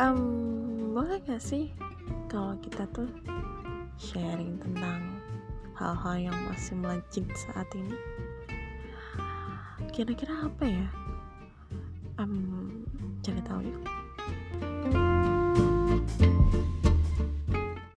um, boleh gak sih kalau kita tuh sharing tentang hal-hal yang masih melejit saat ini? Kira-kira apa ya? Um, cari tahu yuk.